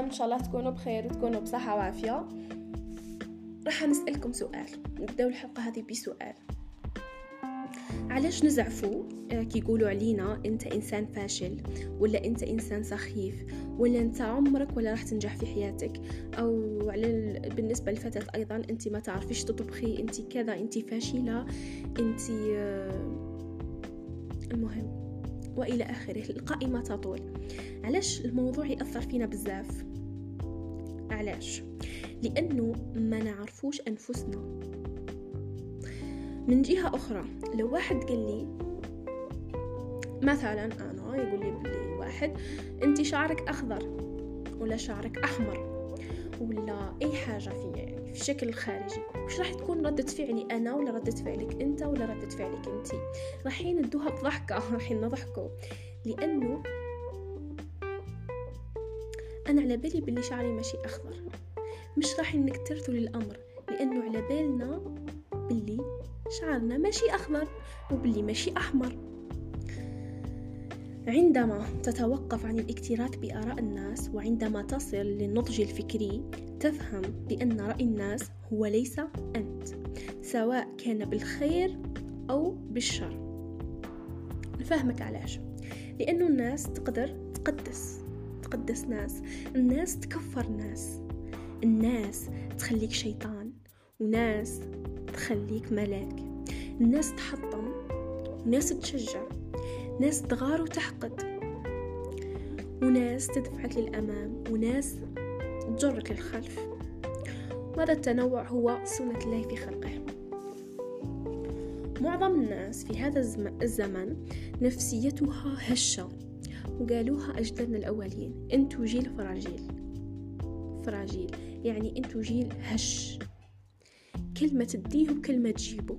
إن شاء الله تكونوا بخير وتكونوا بصحة وعافية. راح نسألكم سؤال نبداو الحلقة هذه بسؤال. علاش نزعفوا؟ آه، يقولوا علينا أنت إنسان فاشل ولا أنت إنسان سخيف ولا أنت عمرك ولا راح تنجح في حياتك. أو على بالنسبة للفتاه أيضا أنت ما تعرفيش تطبخي أنت كذا أنت فاشلة أنت آه، المهم. وإلى آخره. القائمة تطول. علاش الموضوع يأثر فينا بزاف؟ علاش؟ لأنه ما نعرفوش أنفسنا. من جهة أخرى لو واحد قال لي مثلا أنا يقول لي بلي واحد أنت شعرك أخضر ولا شعرك أحمر؟ ولا أي حاجة في في الشكل الخارجي وش راح تكون ردة فعلي أنا ولا ردة فعلك أنت ولا ردة فعلك انت؟ راحين ندوها بضحكة راحين نضحكوا لأنه أنا على بالي باللي شعري ماشي أخضر. مش راح نكترثوا للأمر لأنه على بالنا باللي شعرنا ماشي أخضر وباللي ماشي أحمر. عندما تتوقف عن الاكتراث بآراء الناس وعندما تصل للنضج الفكري تفهم بأن رأي الناس هو ليس أنت سواء كان بالخير أو بالشر. نفهمك علاش؟ لأنه الناس تقدر تقدس تقدس ناس الناس تكفر ناس الناس تخليك شيطان وناس تخليك ملاك. الناس تحطم وناس تشجع. ناس تغار وتحقد. وناس تدفعك للأمام وناس تجرك للخلف. وهذا التنوع هو سنة الله في خلقه. معظم الناس في هذا الزمن نفسيتها هشة وقالوها أجدادنا الأولين أنتو جيل فراجيل. فراجيل يعني أنتو جيل هش. كلمة تديه وكلمة تجيبه.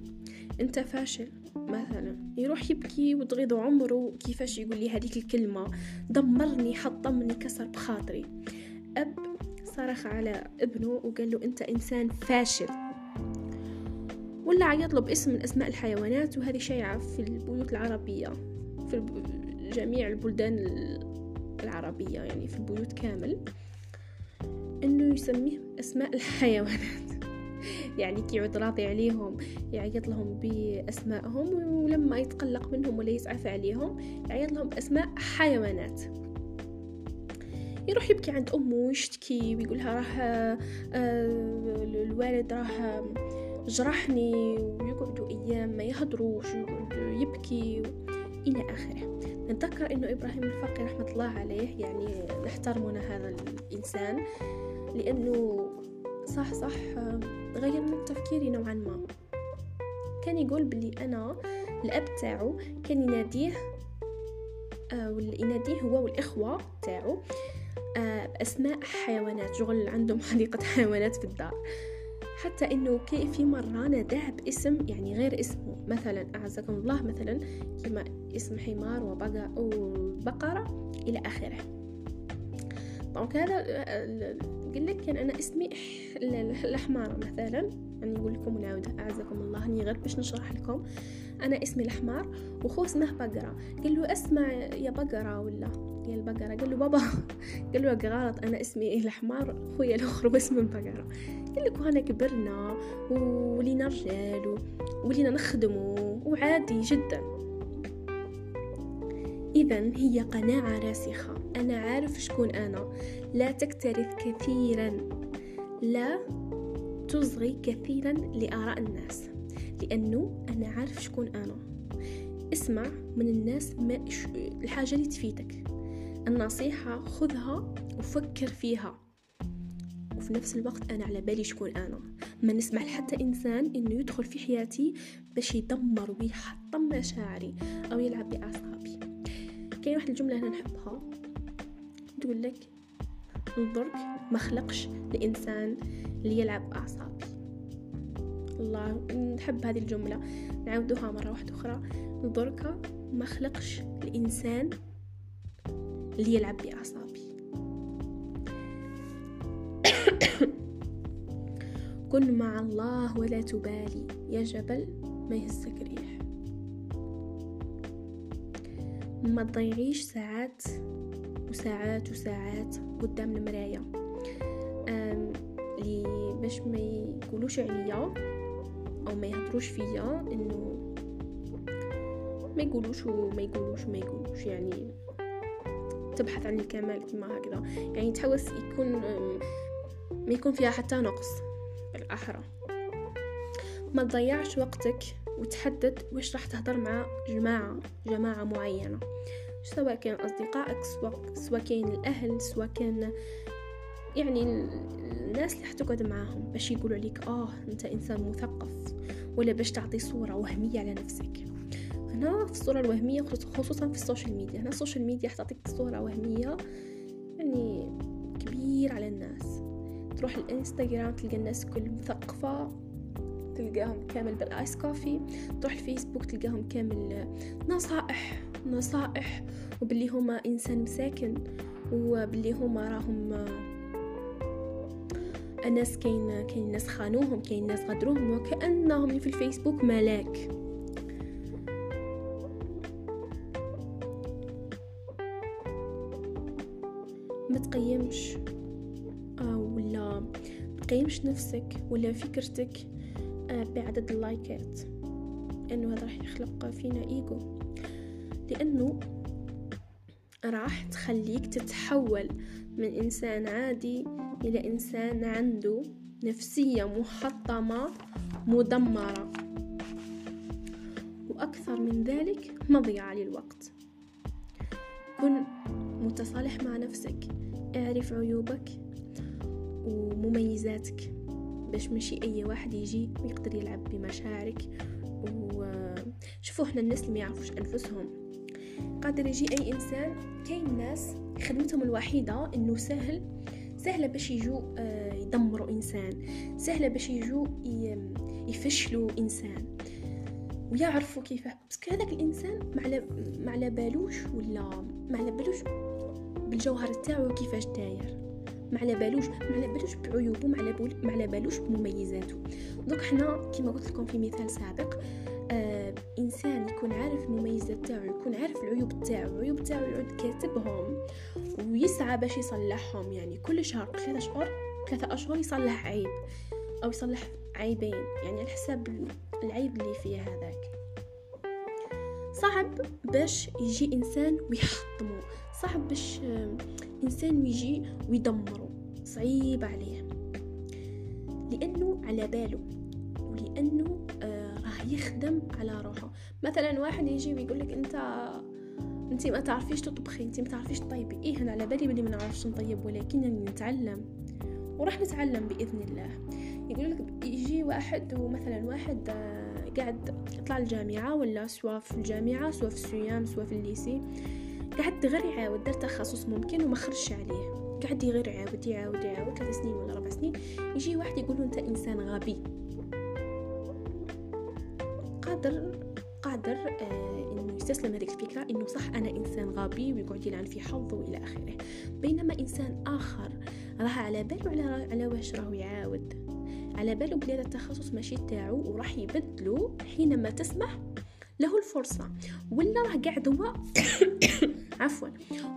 أنت فاشل. مثلا. يروح يبكي وتغيض عمره كيفاش يقول لي هذيك الكلمة؟ دمرني حطمني كسر بخاطري. أب صرخ على ابنه وقال له أنت إنسان فاشل. ولا عيط له باسم من أسماء الحيوانات وهذه شائعة في البيوت العربية في جميع البلدان العربية يعني في البيوت كامل إنه يسميه أسماء الحيوانات. يعني كي يعود راضي عليهم يعيط لهم بأسمائهم ولما يتقلق منهم ولا يسعف عليهم يعيط لهم بأسماء حيوانات. يروح يبكي عند أمه ويشتكي ويقولها راه آه، الوالد راه جرحني ويقعدوا أيام ما يهدروش يبكي إلى آخره. نتذكر إنه إبراهيم الفقي رحمة الله عليه يعني نحترمنا هذا الإنسان لأنه صح صح غير من تفكيري نوعا ما. كان يقول بلي أنا الأب تاعو كان يناديه آه يناديه هو والإخوة تاعو آه باسماء حيوانات شغل عندهم حديقة حيوانات في الدار. حتى إنه كي في مرة ناداه باسم يعني غير اسمه. مثلا أعزكم الله مثلا كما اسم حمار وبقرة إلى آخره. دونك هذا قل لك كان أنا اسمي الحمارة مثلا. يعني نقول لكم ونعاود أعزكم الله. هني غير باش نشرح لكم. أنا اسمي الحمار وخو اسمه بقرة. قال له أسمع يا بقرة ولا؟ يا البقرة. قال له بابا. قال له غلط. أنا اسمي الحمار خويا الأخر اسمه البقرة قال لك وهنا كبرنا ولينا رجال ولينا نخدمو وعادي جدا. إذا هي قناعة راسخة. أنا عارف شكون أنا. لا تكترث كثيرا. لا تصغي كثيرا لآراء الناس لأنه أنا عارف شكون أنا. اسمع من الناس ما الحاجة اللي تفيدك. النصيحة خذها وفكر فيها. وفي نفس الوقت أنا على بالي شكون أنا. ما نسمح لحتى إنسان إنه يدخل في حياتي باش يدمر ويحطم مشاعري أو يلعب بأعصابي. كاين واحد الجملة أنا نحبها. تقول لك الضرك ما خلقش الإنسان اللي يلعب بأعصابي الله نحب هذه الجملة. نعاودوها مرة واحدة أخرى. الضركة ما خلقش الإنسان اللي يلعب بأعصابي. كن مع الله ولا تبالي. يا جبل ما يهزك ريح ما تضيعيش ساعات وساعات وساعات قدام المراية. لي باش ما يقولوش عليا أو ما يهضروش فيا إنه ما يقولوش وما يقولوش وما يقولوش يعني تبحث عن الكمال كما هكذا. يعني تحوس يكون ما يكون فيها حتى نقص بالأحرى. ما تضيعش وقتك وتحدد وش راح تهضر مع جماعة جماعة معينة. سواء كان أصدقائك سواء, كان الأهل سواء كان يعني الناس اللي حتقعد معاهم باش يقولوا عليك آه أنت إنسان مثقف ولا باش تعطي صورة وهمية على نفسك. هنا في الصورة الوهمية خصوصا في ال social media. هنا ال social media حتعطيك صورة وهمية يعني كبير على الناس. تروح الإنستغرام تلقى الناس كل مثقفة. تلقاهم كامل بالآيس كوفي تروح الفيسبوك تلقاهم كامل نصائح نصائح وباللي هما إنسان مساكن وباللي هما راهم الناس كاين كاين ناس خانوهم كاين ناس غدروهم وكأنهم في الفيسبوك ملاك. ما تقيمش آه ولا تقيمش نفسك ولا فكرتك آه بعدد اللايكات. لأنه هذا راح يخلق فينا إيجو. لأنه راح تخليك تتحول من إنسان عادي إلى إنسان عنده نفسية محطمة مدمرة. وأكثر من ذلك مضيعة للوقت. كن متصالح مع نفسك اعرف عيوبك ومميزاتك. باش ماشي أي واحد يجي ويقدر يلعب بمشاعرك. وشوفوا إحنا الناس اللي ما يعرفوش أنفسهم. قادر يجي أي إنسان كاين ناس خدمتهم الوحيدة إنه سهل سهلة باش يجوا آه، يدمروا إنسان سهلة باش يجوا يفشلوا إنسان. ويعرفوا كيف بس هذاك الإنسان ما على بالوش ولا ما على بالوش بالجوهر تاعو كيفاش داير. ما على بالوش ما على بالوش بعيوبه ما على بالوش بمميزاته. دوك حنا كما قلت لكم في مثال سابق آه إنسان يكون عارف المميزات تاعو يكون عارف العيوب تاعو العيوب تاعو يعود كاتبهم ويسعى باش يصلحهم. يعني كل شهر ثلاثة أشهر ثلاثة أشهر يصلح عيب أو يصلح عيبين. يعني على حساب العيب اللي فيه هذاك. صعب باش يجي إنسان ويحطمه صعب باش إنسان يجي ويدمره صعيب عليه. لأنه على باله. ولأنه آه راه يخدم على روحه. مثلا واحد يجي ويقول لك أنت أنت ما تعرفيش تطبخي أنت ما تعرفيش تطيبي. إيه أنا على بالي بلي ما نعرفش نطيب ولكن نتعلم. وراح نتعلم بإذن الله. يقول لك يجي واحد ومثلا واحد آه، قاعد يطلع الجامعة ولا سواء في الجامعة سواء في السيام سواء في الليسي قاعد غير يعاود دار تخصص ممكن وما خرجش عليه. قاعد غير يعاود يعاود يعاود. ثلاث سنين ولا ربع سنين يجي واحد يقول أنت إنسان غبي. قادر قادر آه إنه يستسلم هذيك الفكرة إنه صح أنا إنسان غبي ويقعد يلعن في حظه وإلى آخره. بينما إنسان آخر راه على باله على على واش راهو يعاود. على باله بلي هذا التخصص ماشي تاعو وراح يبدلو حينما تسمح له الفرصة. ولا راه قاعد هو عفوا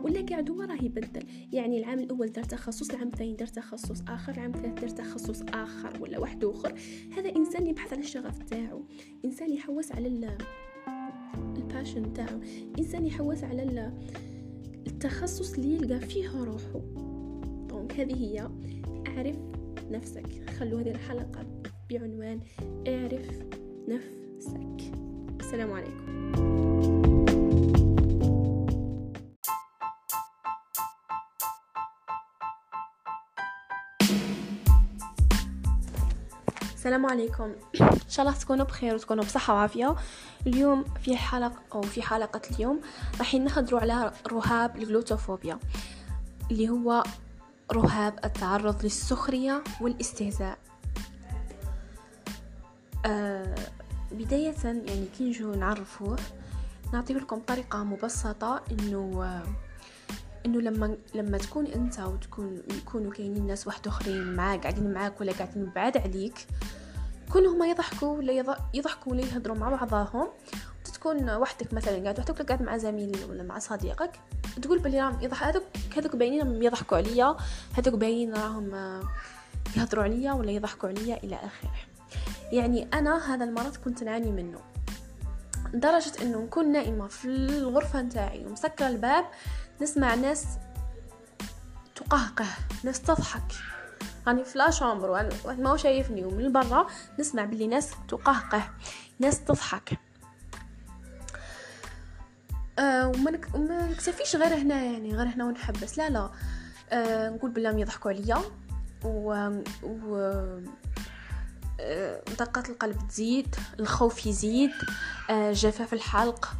ولا قاعد هو راه يبدل. يعني العام الأول دار تخصص العام الثاني دار تخصص آخر العام الثالث دار تخصص آخر ولا واحد آخر. هذا إنسان يبحث على الشغف تاعو إنسان يحوس على ال passion تاعو إنسان يحوس على التخصص اللي يلقى فيه روحه donc هذه هي أعرف نفسك. خلوا هذه الحلقة بعنوان اعرف نفسك. السلام عليكم. السلام عليكم. إن شاء الله تكونوا بخير وتكونوا بصحة وعافية. اليوم في حلقه أو في حلقة اليوم راح نهضروا على رهاب الجلوتوفوبيا اللي هو رهاب التعرض للسخرية والاستهزاء. آه بداية يعني كي نجو نعرفوه نعطيه لكم طريقة مبسطة إنه آه إنه لما لما تكون أنت وتكون يكونوا كاينين ناس واحد آخرين معاك قاعدين معاك ولا قاعدين بعاد عليك كلهم هما يضحكوا ولا يضحكوا ولا يهضروا مع بعضهم. تكون وحدك مثلا قاعد وحدك قاعد مع زميل ولا مع صديقك تقول بلي راهم يضحك هذوك هذوك باينين يضحكوا عليا هذوك باينين راهم آه، يهضروا عليا ولا يضحكوا عليا إلى آخره. يعني أنا هذا المرض كنت نعاني منه لدرجة إنه نكون نائمة في الغرفة نتاعي ومسكرة الباب نسمع ناس تقهقه ناس تضحك. راني في لاشومبر واحد ما هو شايفني ومن برا نسمع بلي ناس تقهقه ناس تضحك. آه وما نك... ما نكتفيش غير هنا يعني غير هنا ونحبس. لا لا. آه نقول بلهم يضحكوا عليا. و, و... آه دقات القلب تزيد الخوف يزيد آه جفاف الحلق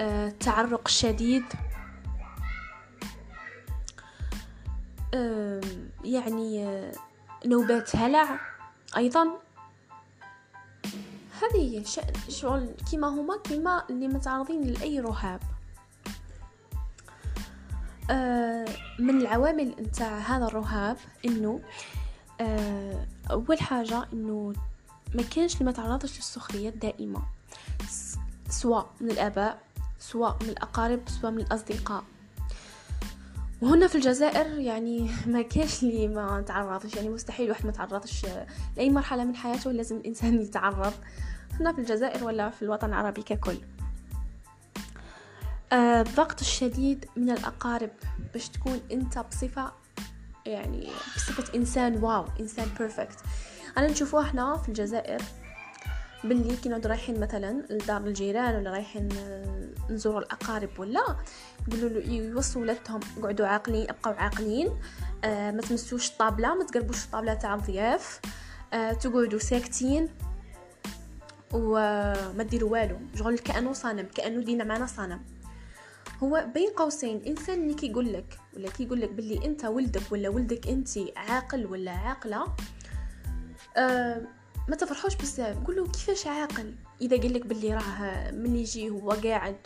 آه التعرق الشديد آه يعني آه نوبات هلع أيضا. هذه شغل كيما هما كيما اللي متعرضين لأي رهاب. من العوامل نتاع هذا الرهاب انه آه، أول حاجة إنه ما كانش اللي ما تعرضش للسخريات دائمه سواء من الآباء سواء من الأقارب سواء من الأصدقاء. وهنا في الجزائر يعني ما كاش اللي ما تعرضش يعني مستحيل واحد ما تعرضش لأي مرحلة من حياته لازم الإنسان يتعرض. هنا في الجزائر ولا في الوطن العربي ككل. آه، الضغط الشديد من الأقارب باش تكون أنت بصفة يعني بصفة إنسان wow إنسان perfect أنا نشوفوه إحنا في الجزائر باللي كي نعود رايحين مثلا لدار الجيران ولا رايحين آه، نزوروا الأقارب ولا يقولوا يوصوا ولادهم قعدوا عاقلين ابقوا عاقلين آه ما تمسوش الطابله ما تقربوش الطابله تاع الضياف آه تقعدوا ساكتين وما ديروا والو. شغل كانه صنم كانه دينا معنا صنم هو بين قوسين إنسان اللي كيقول لك ولا كيقول لك باللي أنت ولدك ولا ولدك أنت عاقل ولا عاقلة آه ما تفرحوش بزاف قولوا كيفاش عاقل إذا قال لك باللي راه من يجي هو قاعد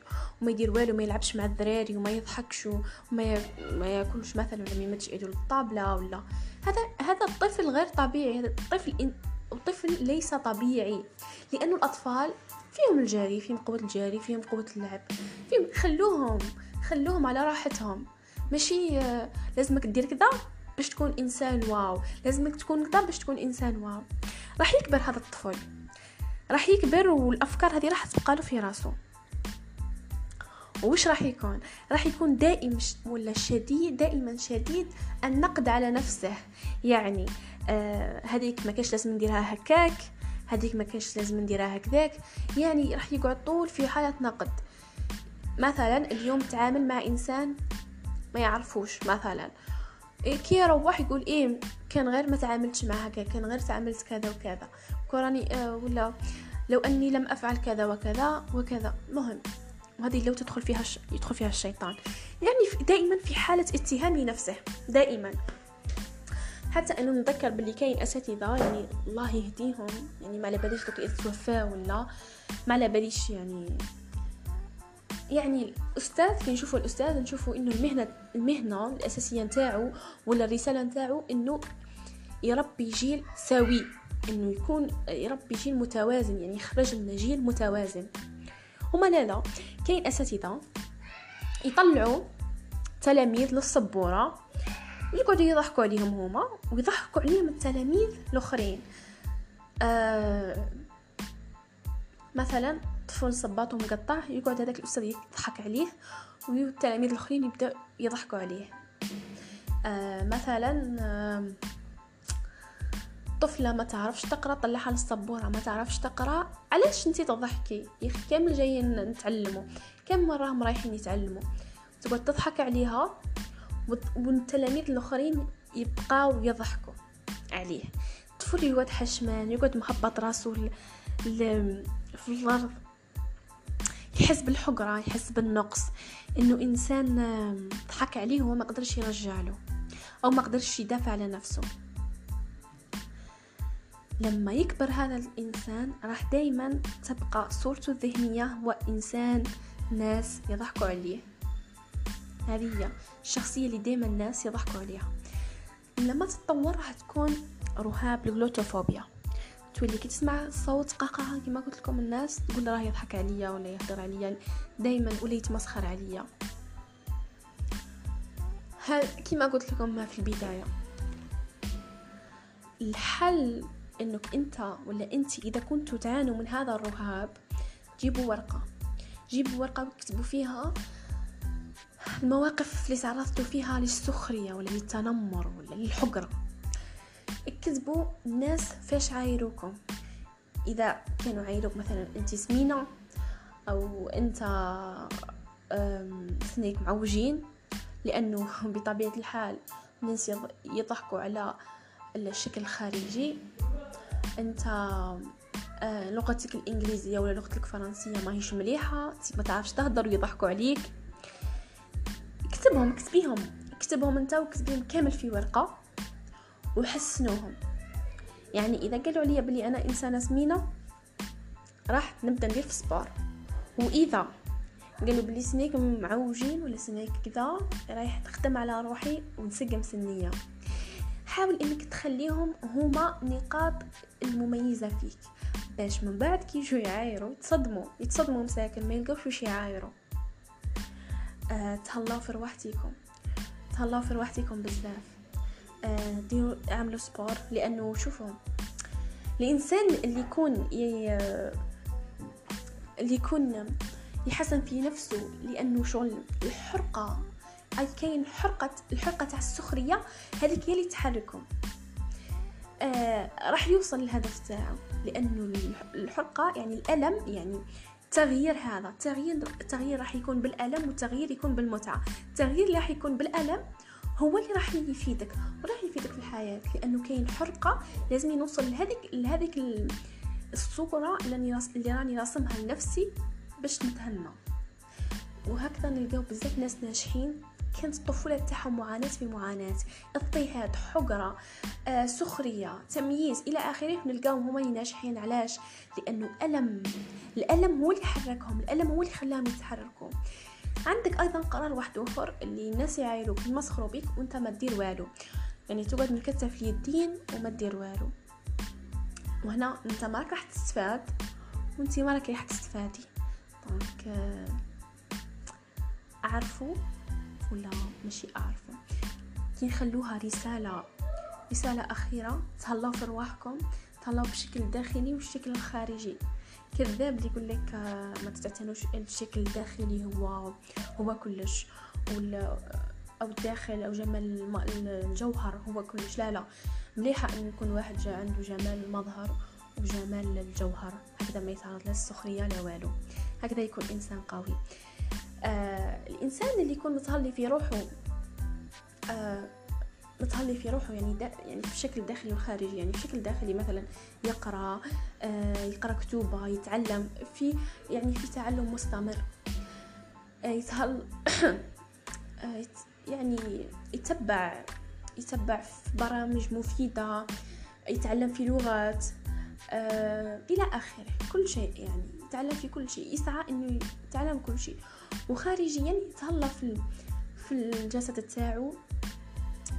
وما يدير والو ما يلعبش مع الدراري وما يضحكش وما ما ياكلش مثلا ولا ما يمدش إيده للطابلة ولا هذا هذا الطفل غير طبيعي هذا الطفل. الطفل ليس طبيعي لأن الأطفال فيهم الجري فيهم قوة الجري فيهم قوة اللعب. فيهم خلوهم خلوهم على راحتهم. ماشي لازمك دير كذا باش تكون إنسان wow. لازمك تكون كذا باش تكون إنسان wow. راح يكبر هذا الطفل. راح يكبر والأفكار هذه راح تبقى له في راسه. وش راح يكون؟ راح يكون دائم ولا شديد دائما شديد النقد على نفسه. يعني آه هذيك ما كاش لازم نديرها هكاك. هذيك ما كانش لازم نديرها هكذاك. يعني راح يقعد طول في حالة نقد. مثلا اليوم تعامل مع إنسان ما يعرفوش مثلا. إيه كي يروح يقول إيه كان غير ما تعاملتش مع هكا كان غير تعاملت كذا وكذا. كوراني آه ولا لو أني لم أفعل كذا وكذا وكذا. مهم. وهذه لو تدخل فيها ش... يدخل فيها الشيطان. يعني دائما في حالة اتهام لنفسه. دائما. حتى أنه نذكر باللي كاين أساتذة يعني الله يهديهم. يعني ما على باليش دوك يتوفى ولا ما على باليش يعني يعني الأستاذ كي نشوفوا الأستاذ نشوفوا إنه المهنه المهنة الأساسية نتاعو ولا الرسالة نتاعو إنه يربي جيل سوي. إنه يكون يربي جيل متوازن يعني يخرج لنا جيل متوازن. هما لا لا كاين أساتذة يطلعوا تلاميذ للسبورة. يقعدوا يضحكوا عليهم هما ويضحكوا عليهم التلاميذ الآخرين. آه مثلا طفل صباطه مقطع يقعد هذاك الأستاذ يضحك عليه والتلاميذ الآخرين يبداو يضحكوا عليه. آه مثلا آه طفلة ما تعرفش تقرأ طلعها للسبورة ما تعرفش تقرأ علاش أنتي تضحكي؟ يا أخي كامل جايين نتعلموا. كم مرة راهم رايحين يتعلموا؟ تقعد تضحك عليها والتلاميذ الآخرين يبقاو يضحكوا عليه. الطفل يقعد حشمان يقعد مخبط راسو في الأرض. يحس بالحقرة يحس بالنقص. إنه إنسان ضحك عليه وما قدرش يرجع له. أو ما قدرش يدافع على نفسه. لما يكبر هذا الإنسان راح دايما تبقى صورته الذهنية هو إنسان ناس يضحكوا عليه. هذه هي الشخصية اللي دايما الناس يضحكوا عليها. لما تتطور راح تكون رهاب الجلوتوفوبيا تولي كي تسمع صوت قهقه كما قلت لكم الناس تقول راه يضحك عليا ولا يهضر عليا. دائما ولا يتمسخر عليا. كما قلت لكم في البداية الحل إنك أنت ولا أنت إذا كنتوا تعانوا من هذا الرهاب جيبوا ورقة. جيبوا ورقة واكتبوا فيها المواقف اللي تعرضتوا فيها للسخرية ولا للتنمر ولا للحقره اكتبوا الناس فاش عايروكم. إذا كانوا عايروك مثلا أنت سمينة أو أنت سنيك معوجين لأنه بطبيعة الحال الناس يضحكوا على الشكل الخارجي. أنت آه، لغتك الإنجليزية ولا لغتك الفرنسية ماهيش مليحة ما تعرفش تهضر ويضحكوا عليك. اكتبهم اكتبيهم. اكتبهم انت وكتبيهم كامل في ورقة وحسنوهم. يعني إذا قالوا عليا بلي أنا إنسانة سمينه راح نبدأ ندير في السبور وإذا قالوا بلي سنيك معوجين ولا سنيك كذا رايح تخدم على روحي ونسقم سنية. حاول إنك تخليهم هما نقاط المميزة فيك باش من بعد كي يجوا يعايروا يتصدموا. يتصدموا مساكن ما يلقاوش واش يعايروا. أه تهلاو في رواحتكم تهلاو في رواحتكم بزاف. أه ديروا اعملوا سبور لأنه شوفوا الإنسان اللي يكون ي... اللي يكون يحسن في نفسه لأنه شغل الحرقة أي كاين حرقة الحرقة تاع السخرية هذيك هي اللي تحركهم. آه راح يوصل للهدف تاعو لأنه الحرقة يعني الألم يعني التغيير هذا التغيير التغيير راح يكون بالألم والتغيير يكون بالمتعة. التغيير اللي راح يكون بالألم هو اللي راح يفيدك وراح يفيدك في الحياة لأنه كاين حرقة لازم نوصل لهذيك لهذيك الصورة اللي راني راسمها لنفسي باش نتهنى وهكذا نلقاو بزاف ناس ناجحين كانت الطفولة تاعهم معاناة في معاناة. اضطهاد حقرة آه، سخرية تمييز إلى آخره نلقاهم هما ناجحين علاش؟ لأنه ألم. الألم هو اللي حركهم. الألم هو اللي خلاهم يتحركوا. عندك أيضا قرار واحد آخر اللي الناس يعايروك يمسخروا بك وأنت ما دير والو. يعني تقعد مكتف اليدين وما دير والو. وهنا أنت ما راح تستفاد وأنت ما راح تستفادي. دونك آه، ولا ماشي اعرفوا كي نخلوها رسالة رسالة أخيرة تهلاو في رواحكم تهلاو بشكل داخلي والشكل الخارجي كذاب اللي يقول لك آه، ما تعتنوش الشكل الداخلي هو هو كلش. ولا أو الداخل أو جمال الجوهر هو كلش. لا لا. مليحة إن يكون واحد عنده جمال المظهر وجمال الجوهر. هكذا ما يتعرض لا لا والو. هكذا يكون إنسان قوي. آه الإنسان اللي يكون متهلي في روحه آه متهلي في روحه يعني دا يعني في شكل داخلي وخارجي يعني في شكل داخلي مثلا يقرأ آه يقرأ كتوبه يتعلم في يعني في تعلم مستمر آه يتهل آه يعني يتبع يتبع في برامج مفيدة يتعلم في لغات. آه إلى آخره. كل شيء يعني. يتعلم في كل شيء. يسعى إنه يتعلم كل شيء. وخارجيا يتهلا في في الجسد تاعو.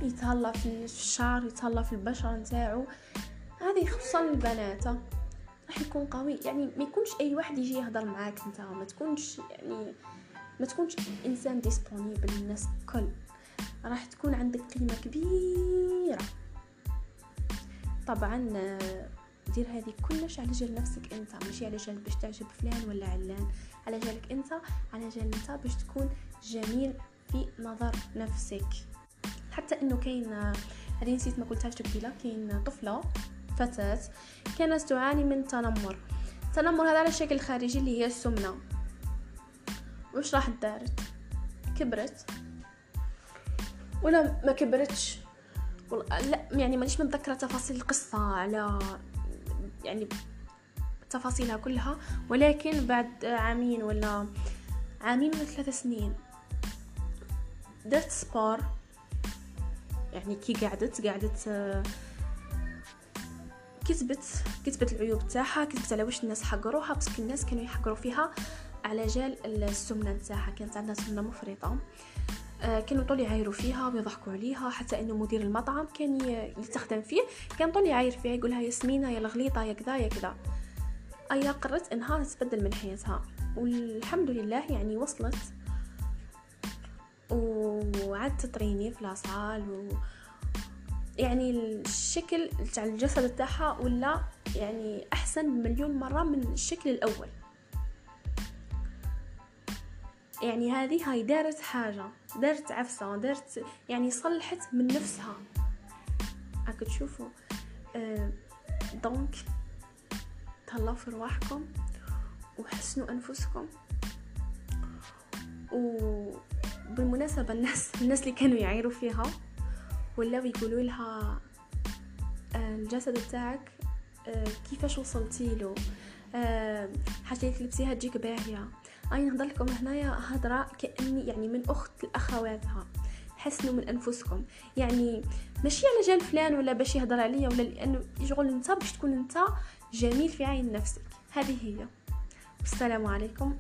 يتهلا في الشعر يتهلا في البشرة نتاعو. هذه خصوصا البنات. راح يكون قوي. يعني ما يكونش أي واحد يجي يهضر معاك أنت. ما تكونش يعني ما تكونش إنسان disponible للناس الكل. راح تكون عندك قيمة كبيرة. طبعا دير هذه كلش على جال نفسك انت ماشي على جال باش تعجب فلان ولا علان. على جالك انت على جال انت باش تكون جميل في نظر نفسك. حتى انه كاين هذه نسيت ما قلتهاش قبيلة كاين طفلة فتاة كانت تعاني من تنمر. التنمر هذا على الشكل الخارجي اللي هي السمنة. واش راح دارت؟ كبرت. ولا ما كبرتش؟ لا يعني مانيش متذكرة تفاصيل القصة على يعني تفاصيلها كلها ولكن بعد عامين ولا عامين ولا ثلاثة سنين درت sport يعني كي قعدت قعدت كتبت كتبت العيوب تاعها كتبت على واش الناس حقروها parce que الناس كانوا يحقروا فيها على جال السمنة نتاعها كانت عندها سمنة مفرطة. آه، كانوا طول يعايروا فيها ويضحكوا عليها حتى إنه مدير المطعم كان يستخدم فيه. كان طول يعاير فيها يقولها يا سمينه يا الغليطه يا كذا يا كذا. أيا قررت إنها تتبدل من حياتها والحمد لله يعني وصلت. وعاد تطريني في لاصال و يعني الشكل تاع الجسد تاعها ولا يعني أحسن مليون مرة من الشكل الأول. يعني هذه هاي دارت حاجة دارت عفسة دارت يعني صلحت من نفسها. راك تشوفوا أه دونك تهلاو في رواحكم وحسنوا أنفسكم. وبالمناسبه الناس الناس اللي كانوا يعيروا فيها ولاو يقولوا لها آه، الجسد تاعك آه، كيفاش وصلتي له آه، حاجة اللي تلبسيها تجيك باهية. اي نهضر لكم هنايا هضره كأني يعني من أخت لاخواتها حسنوا من أنفسكم. يعني ماشي على جال فلان ولا باش يهضر عليا ولا لأنه شغل انت باش تكون انت جميل في عين نفسك. هذه هي. السلام عليكم.